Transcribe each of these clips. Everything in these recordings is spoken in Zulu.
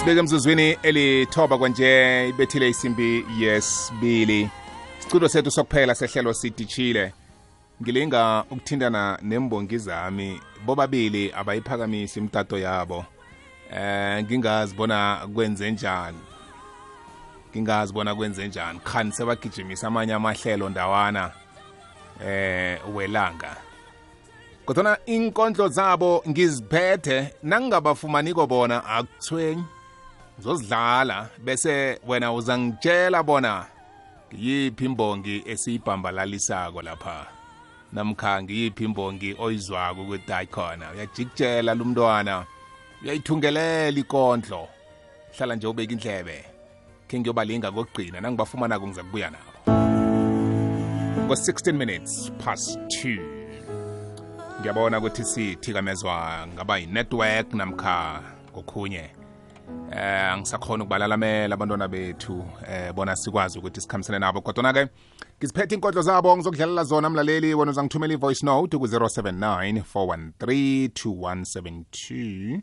sibeke emzuzwini elithoba kwanje ibethile isimbi yesibili siculo sethu sokuphela sehlelo sidishile ngilinga ukuthindana nembongi zami. Bobabili abayiphakamisi imtato yabo. Eh ngingazibona kwenze njani? Ngingazibona kwenze njani? Khani sebagijimisa amanye amahlelo ndawana eh welanga. Kodwana inkondlo zabo ngiziphethe nangingabafumaniko bona akuthwenyi ngizozidlala bese wena uzangitshela bona ngiyiphi imbongi esiyibhambalalisako lapha. Namkha ngiyiphi imbongi oyizwako ukuthi hayi khona uyajikutshela lumntwana uyayithungelela ikondlo. Hlala nje ubeka indlebe khe ngiyobalinga kokugcina nangibafumanako ngiza kubuya nabo. Ngo-16 minutes past 2 ngiyabona ukuthi sithikamezwa ngaba yi-network namkha kokhunye eh angisakhona ukubalalamela abantwana bethu. Eh bona sikwazi ukuthi sikhambisane nabo. Kodwa-ke ngiziphethe inkondlo zabo ngizokudlalela zona mlaleli. Wena uzangithumela i-voice note ku-079 413 2172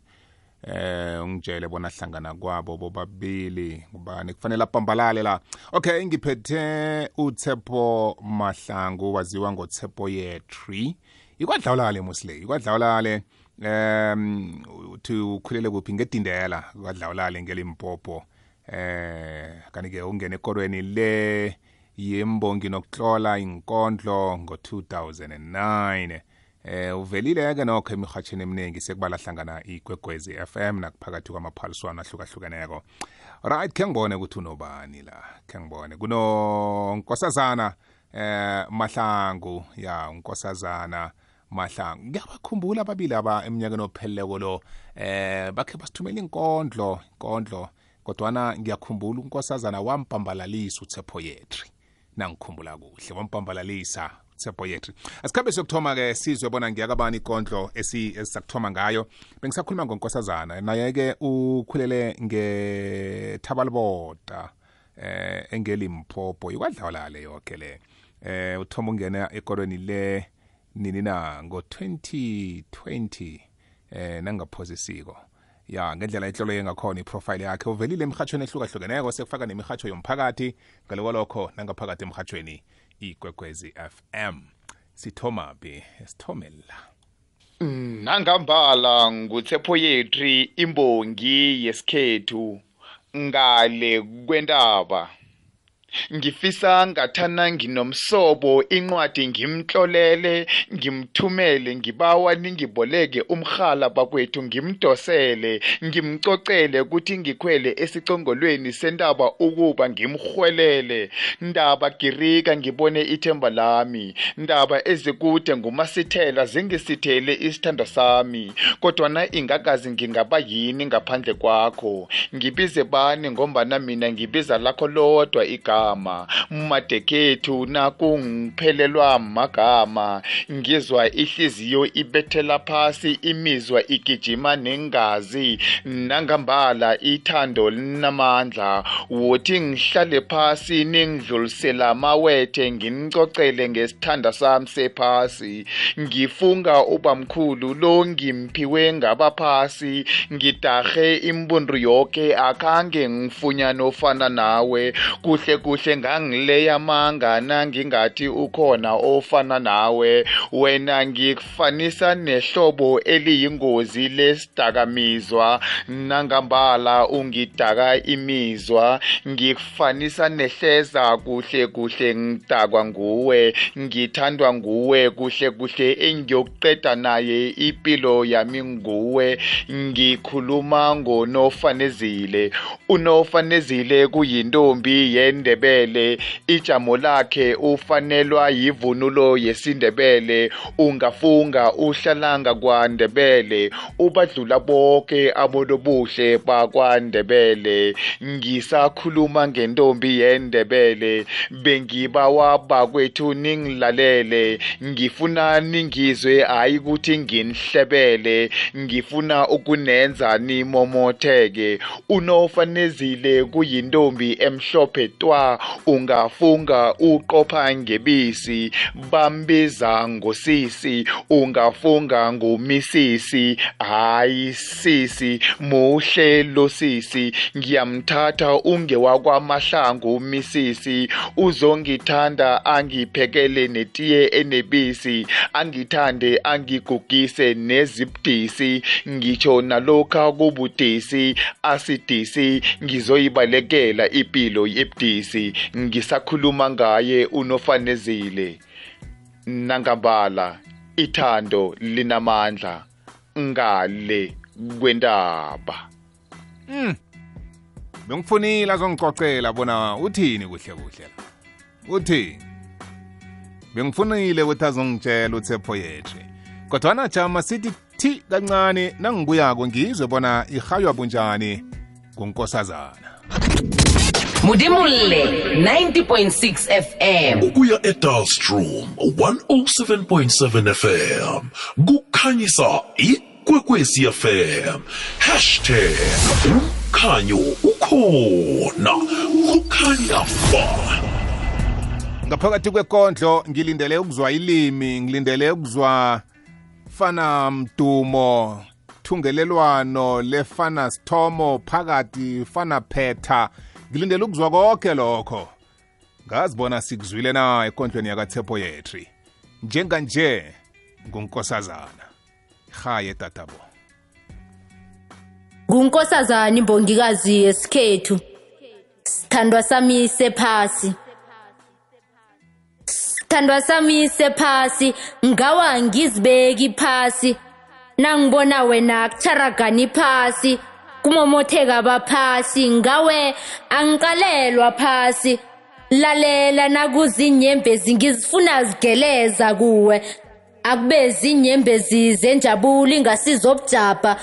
eh ungitshele bona hlangana kwabo bobabili. Ngubani? Kufanele abhambalale la. Okay ngiphethe uTshepo Mahlangu waziwa ngoTshepo Yetri. Ikwadlawulale musle ikwadlawulale. Um uthi ukhulele kuphi ngedindela kwadlawulale ngelimpopo. Eh kanti ke ungena ekorweni le yembongi nokuhlola inkondlo ngo-2009 eh uvelile ke nokho emihatsheni eminingi sekubala hlangana igwegwezi FM nakuphakathi kwamaphaliswano ahlukahlukeneko. Right khe ngibone ukuthi unobani la khe ngibone. Kuno nkosazana eh mahlangu. Ya unkosazana. Mahlangu ngiyabakhumbula ababili aba eminyakeni opheleleko lo. Eh bakhe basithumela inkondlo inkondlo kodwana ngiyakhumbula unkosazana wampambalalisa uTshepo Yetri. Nangikhumbula kuhle wampambalalisa Tshepo Yetri. Asikhambe sokuthoma-ke sizwe bona ngiyakabani ikondlo esisakuthoma ngayo. Bengisakhuluma ngonkosazana naye-ke ukhulele ngethabalibota eh engelimpopo ikwadlawulale yonke le. Eh uthoma ungena ekolweni le nini na ngo-2020 eh nangaphozisiko ya ngendlela inhlolo ngakhona iprofile yakhe uvelile emhatshweni ehlukahlukeneko sekufaka nemihatsho yomphakathi ngalokwalokho lokho nangaphakathi emhatshweni igwegwezi FM sithoma phi sithome la nangambala nguTshepo Yetri imbongi yesikhethu ngale kwentaba. Ngifisa ngathana nginomsobo incwadi ngimtlolele ngimthumele ngibawa ningiboleke umhala bakwethu ngimdosele ngimcocele ukuthi ngikhwele esicongolweni sentaba ukuba ngimhwelele ndaba girika ngibone ithemba lami. Ndaba ezikude ngumasithela zingisithele isithando sami. Kodwana ingakazi ngingaba yini ngaphandle kwakho? Ngibize bani ngombana mina ngibiza lakho lodwa igama. Igama madekethu nakungiphelelwa magama. Ngizwa ihliziyo ibethela phasi imizwa igijima nengazi. Nangambala ithando linamandla wothi ngihlale phasi ningidlulisela amawethe nginicocele ngesithanda sami sephasi. Ngifunga ubamkhulu lo ngimphiwe ngabaphasi ngidahe imbundu yoke akhange ngifunyana ofana nawe. Kuhle kuhle ngangileya manga nangingathi ukhona ofana nawe. Wena ngikufanisa nehlobo eliyingozi lesidakamizwa. Nangambala ungidaka imizwa ngikufanisa nehleza kuhle kuhle ngidakwa nguwe ngithandwa nguwe kuhle kuhle engiyokuqeda naye impilo yami nguwe. Ngikhuluma ngonofanezile unofanezile kuyintombi yendebele ijamo lakhe ufanelwa yivunulo yesindebele. Ungafunga uhlalanga kwandebele. Ubadlula bonke abonobuhle bakwandebele. Ngisakhuluma ngentombi yendebele. Bengibawa bakwethu ningilalele. Ngifuna ningizwe hayi ukuthi nginihlebele ngifuna ukunenza nimomotheke. Unofanezile kuyintombi emhlophe twa ekhaya ungafunga uqopha ngebisi bambiza ngosisi ungafunga ngumisisi hayi sisi muhle lo sisi. Ngiyamthatha ungewakwamahlangu misisi. Uzongithanda angiphekele netiye enebisi. Angithande angigugise nezibdisi ngitsho nalokha kubudisi asidisi. Ngizoyibalekela impilo yebudisi ngisakhuluma ngaye unofanezile. Nangambala ithando linamandla ngale kwendaba bengifunile azongicocela bona uthini kuhle kuhle la. Uthini? Bengifunile ukuthi azongitshela uthepho yethu kodwana jama sithi thi kancane nangibuyako ngizwe bona ihaywa bunjani ngunkosazana Mudimulle 90.6 FM. ukuya eDalstrom 107.7 FM kukhanyisa ikwekwezi FM #umkhanyo ukhona. Kukhanya ba ngaphakathi kwekondlo ngilindele ukuzwa ilimi ngilindele ukuzwa fana mdumo thungelelwano lefana sithomo phakathi fana phetha. Ngilindele ukuzwa konke lokho. Ngazibona sikuzwile na ekondlweni yakathepho yetri? Njenganje ngunkosazana. Haye tatabo. Ngunkosazana imbongikazi yesikhethu. Sithandwa sami sephasi. Sithandwa sami sephasi. Ngawa ngizibeki phasi. Nangibona wena kucharagani phasi. Kumomotheka baphasi ngawe angiqalelwa phasi. Lalela nakuzinyembezi ngizifuna zigeleza kuwe. Akube zinyembezi zenjabulo ingasizobujabha.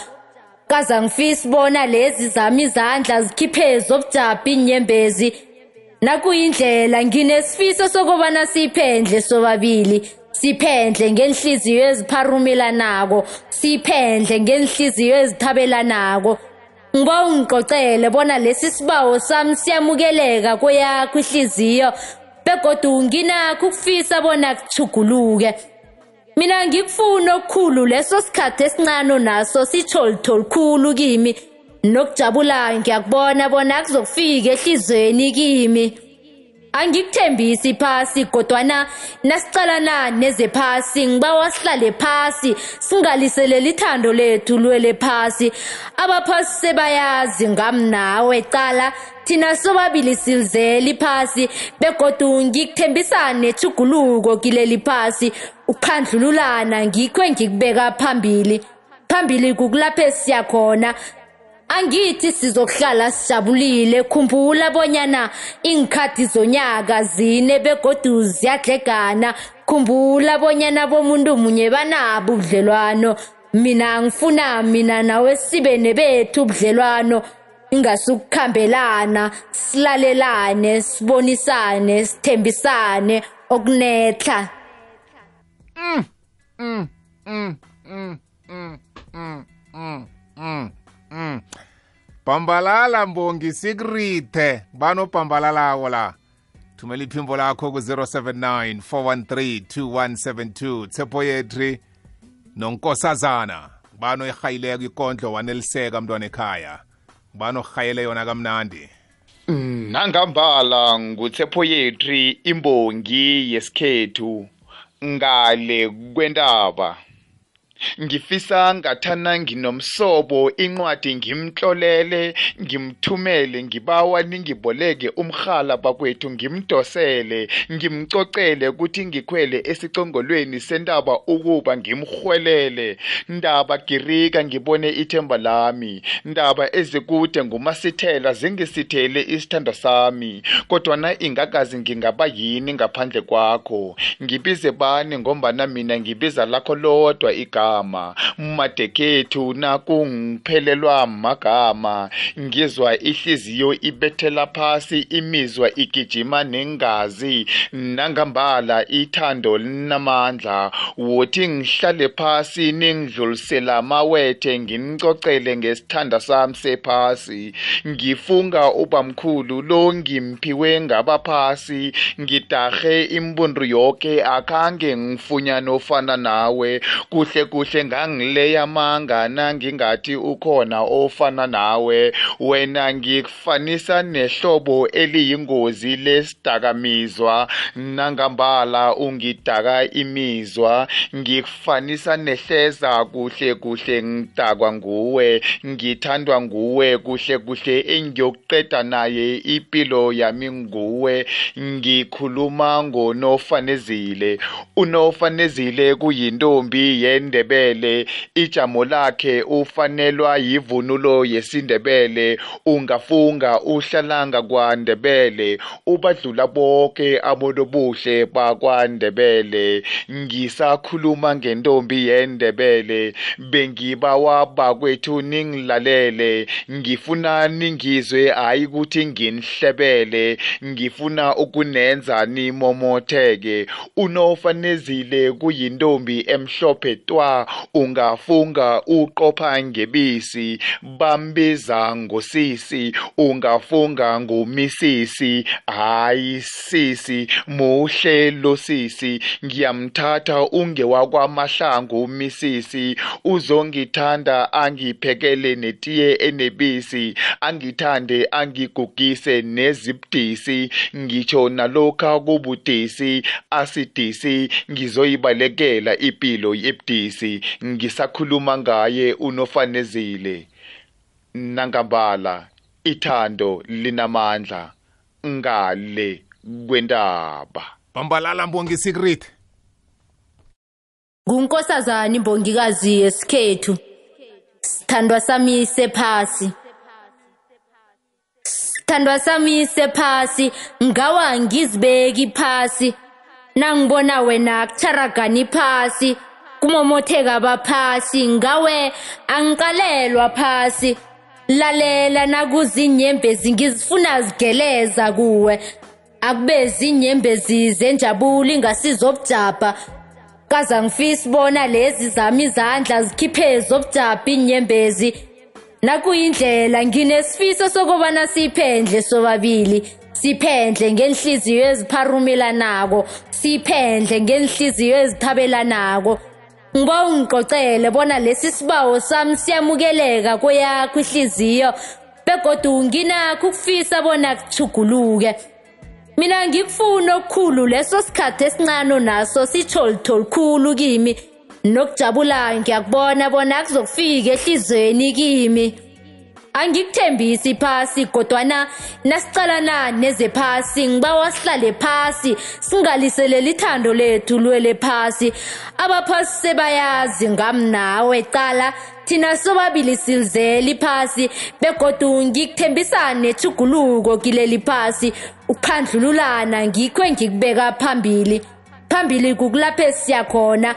Kaza ngifisa bona lezi zami izandla zikhiphe zobujabha inyembezi. Nakuyindlela nginesifiso sokubana siphendle sobabili. Siphendle ngenhliziyo ezipharumelanako siphendle ngenhliziyo ezithabelanako. Ngiba ungixoxele bona lesi sibawo sami siyamukeleka kweyakho ihliziyo begodu nginakho ukufisa bona kuchuguluke mina ngikufuna okukhulu leso sikhathi esincane naso sitsho litho likhulu kimi. Nokujabula ngiyakubona bona kuzokufika ehlizweni kimi. Angikuthembisi phasi kodwana nasicalana nezephasi ngibawa sihlale phasi singaliseleli ithando lethu lwele phasi. Abaphasi sebayazi ngamnawe cala thina sobabili silizeli phasi begodu ngikuthembisane nethuguluko kileli phasi. Ukuphandlululana ngikho engikubeka phambili. Phambili kukulapho esiyakhona angithi sizokuhlala sijabulile. Khumbula bonyana ingikhathi zonyaka zine begodu ziyadlegana khumbula bonyana bomuntu munye banabo ubudlelwano. Mina ngifuna mina nawe sibe nebethu ubudlelwano. Ingasukukhambelana silalelane sibonisane sithembisane. Okunetla bhambalala mbongi sikrithe banobhambalalako la. Thumela iphimbo lakho ku-079 413 2172 tshepo yetri nonkosazana. Bano ihayileko ikondlo waneliseka mntwana ekhaya. Bano rhayele yona kamnandi. Nangambala ngutsepho yetri imbongi yesikhethu. Ngale kwendaba ngifisa ngathana nginomsobo incwadi ngimtlolele ngimthumele ngibawa ningiboleke umrhala bakwethu ngimdosele ngimcocele ukuthi ngikhwele esicongolweni sentaba ukuba ngimrhwelele. Ndaba girika ngibone ithemba lami. Ndaba ezikude ngumasithela zingisithele isithando sami. Kodwana ingakazi ngingaba yini ngaphandle kwakho? Ngibize bani ngombana mina ngibiza lakho lodwa igama. Magama madekethu nakungiphelelwa magama ngizwa ihliziyo ibethela phasi imizwa igijima nengazi nangambala ithando linamandla wothi ngihlale phasi ningidlulisela amawethe nginicocele ngesithanda sami sephasi. Ngifunga ubamkhulu lo ngimphiwe ngabaphasi ngidahe imbundu yoke akhange ngifunyana ofana nawe. Kuhle kuhle ngangileya amanga nangingathi ukhona ofana nawe. Wena ngikufanisa nehlobo eliyingozi lesidakamizwa. Nangambala ungidaka imizwa ngikufanisa nehleza kuhle kuhle ngidakwa nguwe ngithandwa nguwe kuhle kuhle engiyokuqeda naye impilo yami nguwe. Ngikhuluma ngonofanezile unofanezile kuyintombi yendebele ijamo lakhe ufanelwa yivunulo yesindebele. Ungafunga uhlalanga kwandebele. Ubadlula bonke abonobuhle bakwandebele. Ngisakhuluma ngentombi yendebele. Bengibawa bakwethu ningilalele. Ngifuna ningizwe hayi ukuthi nginihlebele ngifuna ukunenza nimomotheke. Unofanezile kuyintombi emhlophe twa ungafunga uqopha ngebisi bambiza ngosisi ungafunga ngumisisi hayi sisi muhle lo sisi. Ngiyamthatha ungewakwamahlangu misisi. Uzongithanda angiphekele netiye enebisi. Angithande angigugise nezibdisi ngitsho nalokha kubudisi asidisi. Ngizoyibalekela impilo yebudisi ngisakhuluma ngaye unofanezile. Nangambala ithando linamandla ngale kwendaba bambalala mbongi secret. Ngunkosazana imbongikazi yesikhethu. Sithandwa sami sephasi. Sithandwa sami sephasi. Ngawa ngizibeki phasi. Nangibona wena kucharagani phasi. Kumomotheka baphasi ngawe angiqalelwa phasi. Lalela nakuzinyembezi ngizifuna zigeleza kuwe. Akube zinyembezi zenjabula ingasizobujabha kaza ngifisa bona lezi zami izandla zikhiphe zobujabha inyembezi nakuyindlela nginesifiso sokubana siphendle sobabili. Siphendle ngenhliziyo ezipharumelanako siphendle ngenhliziyo ezithabelanako. Ngiba ungicocele bona lesi sibawo sami siyamukeleka kweyakho ihliziyo begodu nginakho ukufisa bona kuchuguluke mina ngikufuna okukhulu leso sikhathi esincane naso sitsho litho likhulu kimi. Nokujabula ngiyakubona bona kuzokufika ehlizweni kimi. Angikuthembisi phasi kodwana nasicalana neze phasi. Ngibawa sihlale phasi singaliseleli ithando lethu lwele phasi. Abaphasi sebayazi ngami nawe cala thina sobabili silizeli phasi begodu ngikuthembisa nethuguluko kileli phasi. Ukuphandlululana ngikho engikubeka phambili. Phambili kukulapho siyakhona.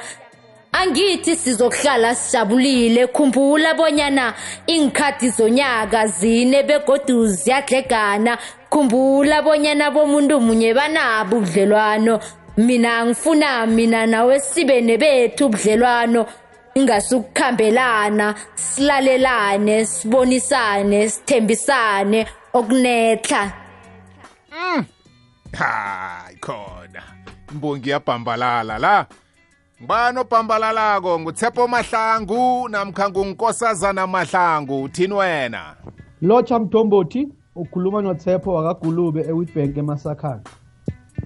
Angithi sizokuhlala sijabulile. Khumbula bonyana ingikhathi zonyaka zine begodu ziyadlegana khumbula bonyana bomuntu munye banabo ubudlelwano. Mina ngifuna mina nawe sibe nebethu ubudlelwano. Ingasukukhambelana silalelane sibonisane sithembisane okunetla. Hayi khona imbongi yabhambalala la. Ngibani obhambalalako ngutshepo mahlangu namkha ngunkosazana mahlangu uthini wena? Lotsha mthombothi ukhuluma nothepho wakagulube ewitbank emasakhana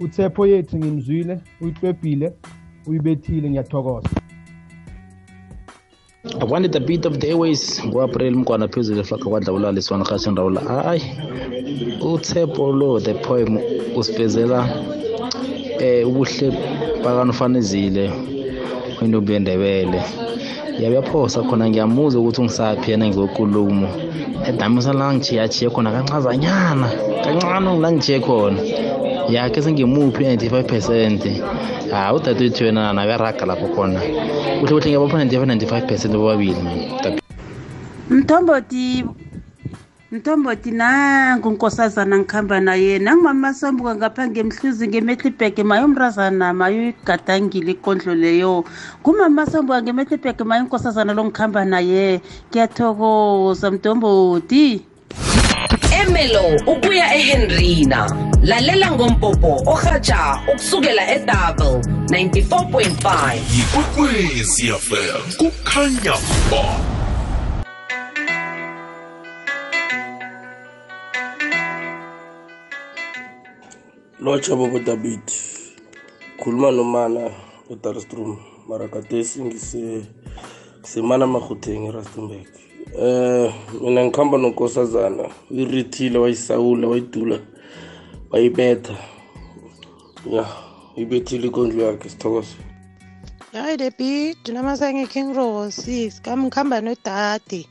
uthepho yethu ngimzwile uyitlwebhile uyibethile ngiyathokoza. I wanted the beat of the airways ngoapril mkwana phezulu efaka kwadlawulala isona khashin rawula hayi uthepho lo the poem usivezela eh ubuhle bakanofanezile intombi yendebele yabuyaphosa khona ngiyamuza ukuthi ungisaphi yena ngokulumo edamisa la ngijiyajiye khona kancazanyana kancane la ngijiye khona. Yakhe sengimuphi i-95 percent. Hayi udadewethu yena nawe araga lapho khona. Kuhle kuhle ngiyabapha 95 percent bobabili mthomboti ntomboti nangu unkosazana ngihamba naye. Nangumamasombuka ngapha ngemhluzi ngemetlibhege mayomrazana mayoyigadangile ikondlo leyo. Ngumamasombuka ngemetlibhege mayo unkosazana lo ngihamba naye. Ngiyathokoza mtomboti emelo ukuya ehenrina. Lalela ngompopo orhatsha ukusukela edouble 94.5 yikwekwezi yafela kukhanya ba lotsha bobo david. Khuluma nomana edarstrom mara kadesi ngise semana mahuteng erustenburg eh mina ngikhamba nonkosazana uyirithile wayisawula wayidula wayibetha. Ya uyibethile ikondlo yakhe sithokoze. Hayi the bit namasenge king rose kami ngikhamba nodade.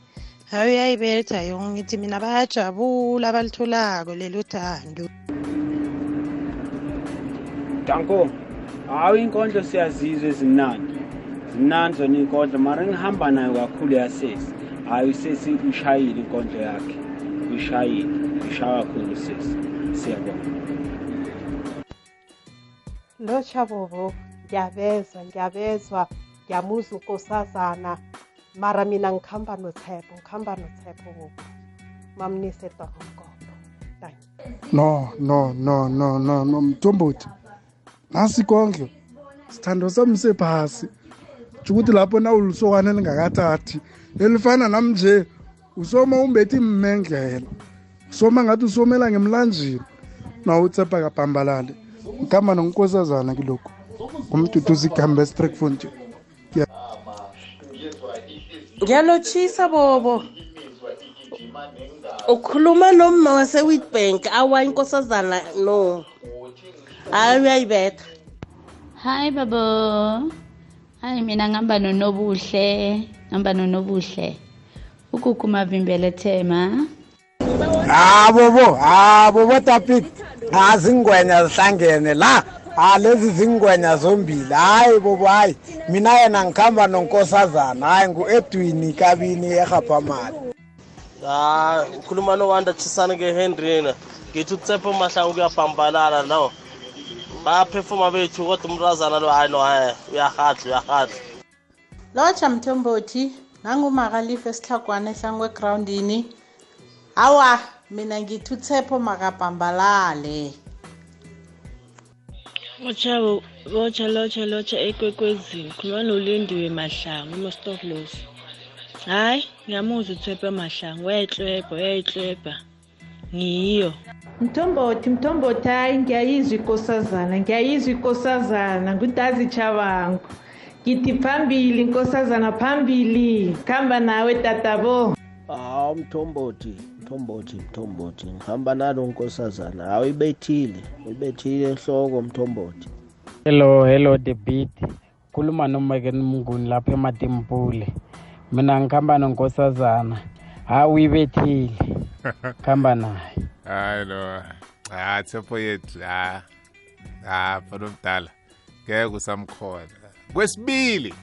Hayi uyayibetha yonke ngithi mina bayajabula abalitholako lelo thando. Danko hayi inkondlo siyazizwa ezimnandi. Zimnandi zona iy'nkondlo mara ngihamba nayo kakhulu yasesi. Hayi usesi ushayile inkondlo yakhe. Uyishayile uyishaya kakhulu usesi siyabonga. Lo chabobo ngiyabezwa ngiyabezwa. Ngiyamuzwa unkosazana. Mara mina ngikhamba nothepho ngikhamba nothepho bobo mamnise dorongoko no no no no no no mthombothi nasi konke. Sithando sami sephasi tsho ukuthi lapho nawulisokwane elingakathathi elifana nam nje usoma umbethi mmengela usoma ngathi usomela ngemlanjeni. Nawutsepa kapambalale ngikhamba nonkosazana kilokhu. Ngumduduzi igambe estrikfonte ngiyalotshisa bobo. Ukhuluma nomma wase-witbank. Awa inkosazana no. Hayi uyayibetha. Hayi babo hayi mina ngihamba nonobuhle ngihamba nonobuhle. Ugugu mavimbele thema. Habobo habobo tapit azingwenya zihlangene la. Ha lezi zingwenya zombili. Hayi bobo hayi. Mina yena ngikhamba nonkosazana hayi ngu-edwini kabini erhaphamali hayi ukhuluma nowanda chisana ngehendrina ngithi utsepho mahlangu kuyabhambalala no bayaphefuma bethu kodwa umrazana lo hayi no hayi uyahadla uyahadla lotsha mthombothi nangumakalifa esihlagwana ehlangu egrawundini awa mina ngithi uthepho makabhambalale Lotsha lotsha lotsha lotsha ekwekwezini khuluma nolindiwe mahlangu emostoflos hayi ngiyamuzwa uthephe mahlangu uyayihlwebha uyayihlwebha ngiyo. Mtomboti mtomboti hayi ngiyayizwa inkosazana ngiyayizwa inkosazana ngudazi chabangu. Ngithi phambili inkosazana phambili. Khamba nawe tatabo. Hawu mthombothi mthombothi mthombothi ngihamba nalo nkosazana hawu ibethile ibethile enhloko mthombothi hello hello the beat. Khuluma nomake mnguni lapha ematimpule mina ngihamba nonkosazana hawu uyibethile khamba naye. Hayi no ha thepho yethu ha ha mfana omdala ngeke usamkhona. Kwesibili